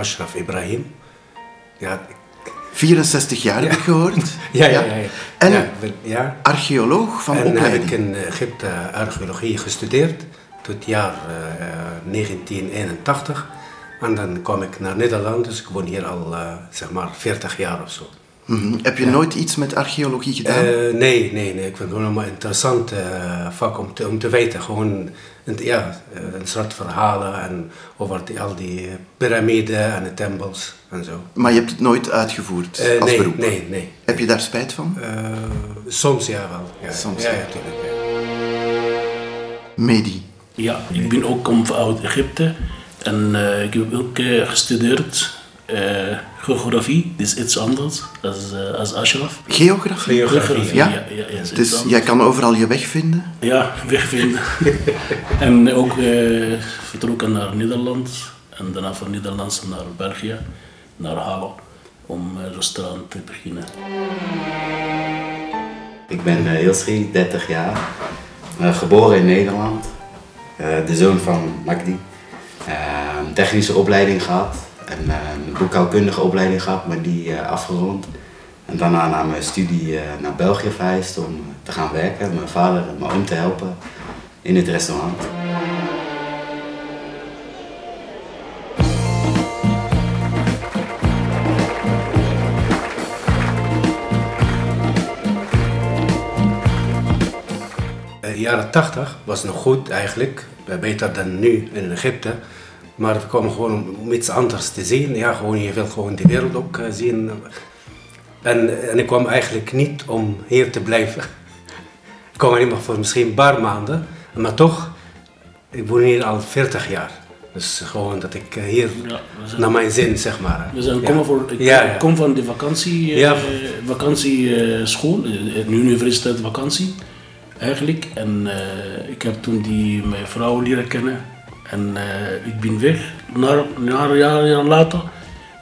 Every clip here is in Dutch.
Ashraf Ibrahim. Ja, 64 jaar heb ik gehoord. ja, ja, ja. ja. En ja, archeoloog van En heb opleiding. ik in Egypte archeologie gestudeerd tot het jaar eh, 1981. En dan kwam ik naar Nederland, dus ik woon hier al eh, zeg maar 40 jaar of zo. Mhm. Heb je nooit iets met archeologie gedaan? Eh, nee, nee, nee. Ik vind het gewoon helemaal interessant eh, vak om te, om te weten. Gewoon een, ja, eh, een soort verhalen en over die, al die piramiden en de tempels en zo. maar je hebt het nooit uitgevoerd als nee, beroep? nee, nee. Heb je daar spijt van? Eh, soms ja wel. Ja, Soms, ja, ja. Medi. Ja, ik ben ook kom uit Egypte en eh, ik heb ook gestudeerd geografie, dat is iets anders als, eh, als Ashraf. Geografie? Geografie, Ja? ja, ja, is iets Dus anders. jij kan overal je weg vinden? Ja, wegvinden. en ook eh, vertrokken naar Nederland en daarna van Nederlands naar België, naar Halle, om een restaurant te beginnen. Ik ben uh, Ilsri, 30 jaar, Eh, geboren in Nederland, Eh, de zoon van Magdi. Eh, een technische opleiding gehad en eh, een boekhoudkundige opleiding gehad, maar die eh, afgerond. En daarna na mijn studie eh, naar België verhuisd om te gaan werken, mijn vader en mijn oom te helpen in het restaurant. De jaren 80 was nog goed eigenlijk, beter dan nu in Egypte. Maar we kwamen gewoon om, iets anders te zien. Ja, gewoon, je wil gewoon de wereld ook eh, zien. En, en ik kwam eigenlijk niet om hier te blijven. Ik kwam alleen maar voor misschien een paar maanden. Maar toch, ik woon hier al 40 jaar. Dus gewoon dat ik eh, hier Ja, we zijn- naar mijn zin, zeg maar. We zijn Ja. komen voor, ik Ja, kom van de vakantie, eh, vakantieschool, eh, een universiteit vakantie eigenlijk. En eh, ik heb toen die, mijn vrouw leren kennen. En eh, ik ben weg. Na een jaar, jaar later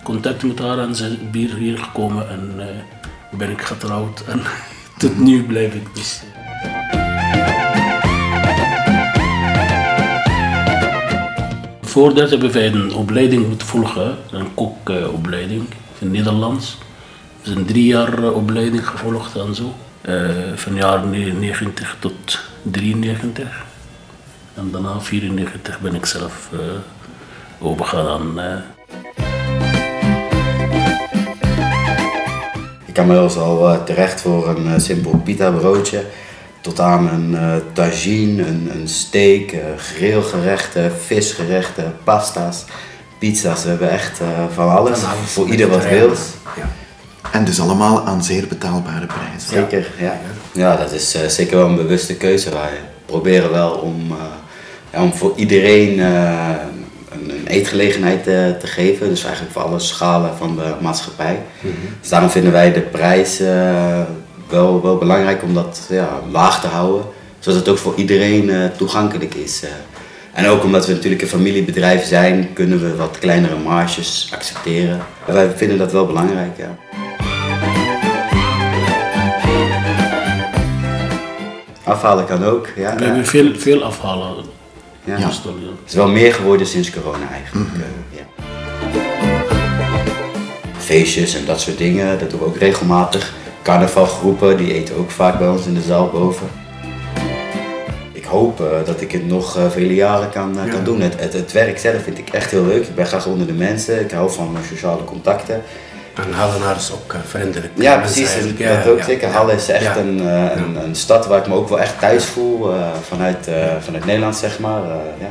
contact met haar en ze is hier gekomen en eh, ben ik getrouwd. En tot nu blijf ik dus. Voordat hebben wij een opleiding moeten volgen, een kokopleiding in Nederlands. We zijn drie jaar eh, opleiding gevolgd en zo. Eh, van jaar 90 tot 93. En daarna 94 ben ik zelf eh overgegaan. Ik kan wel al eh, terecht voor een eh, simpel pita broodje. Tot aan een tagine, een, een steak, grillgerechten, visgerechten, pasta's, pizza's. We hebben echt eh, van alles. Van alles. Voor ieder wat wil. Ja. En dus allemaal aan zeer betaalbare prijzen. Zeker, ja. Ja, dat is eh, zeker wel een bewuste keuze. Wij proberen wel om, om voor iedereen eh, een, een eetgelegenheid eh, te geven. Dus eigenlijk voor alle schalen van de maatschappij. Dus daarom vinden wij de prijs eh, wel, wel belangrijk om dat ja, laag te houden. Zodat het ook voor iedereen toegankelijk is. En ook omdat we natuurlijk een familiebedrijf zijn, kunnen we wat kleinere marges accepteren. En wij vinden dat wel belangrijk, ja. Afhalen kan ook, ja. We hebben veel, veel afhalen. Ja. Het is wel meer geworden sinds corona eigenlijk. eh, ja. Feestjes en dat soort dingen, dat doen we ook regelmatig. Carnavalgroepen, die eten ook vaak bij ons in de zaal boven. Ik hoop eh, dat ik het nog eh, vele jaren kan, kan doen. Het, het, het werk zelf vind ik echt heel leuk. Ik ben graag onder de mensen, ik hou van sociale contacten. En Hallenaar is ook eh, vriendelijk. Ja, precies. Eigenlijk. dat Ja, ook ja, zeker. ja. Halle is echt Ja. een, eh, een, een stad waar ik me ook wel echt thuis voel. eh, vanuit, vanuit Nederland, zeg maar. ja.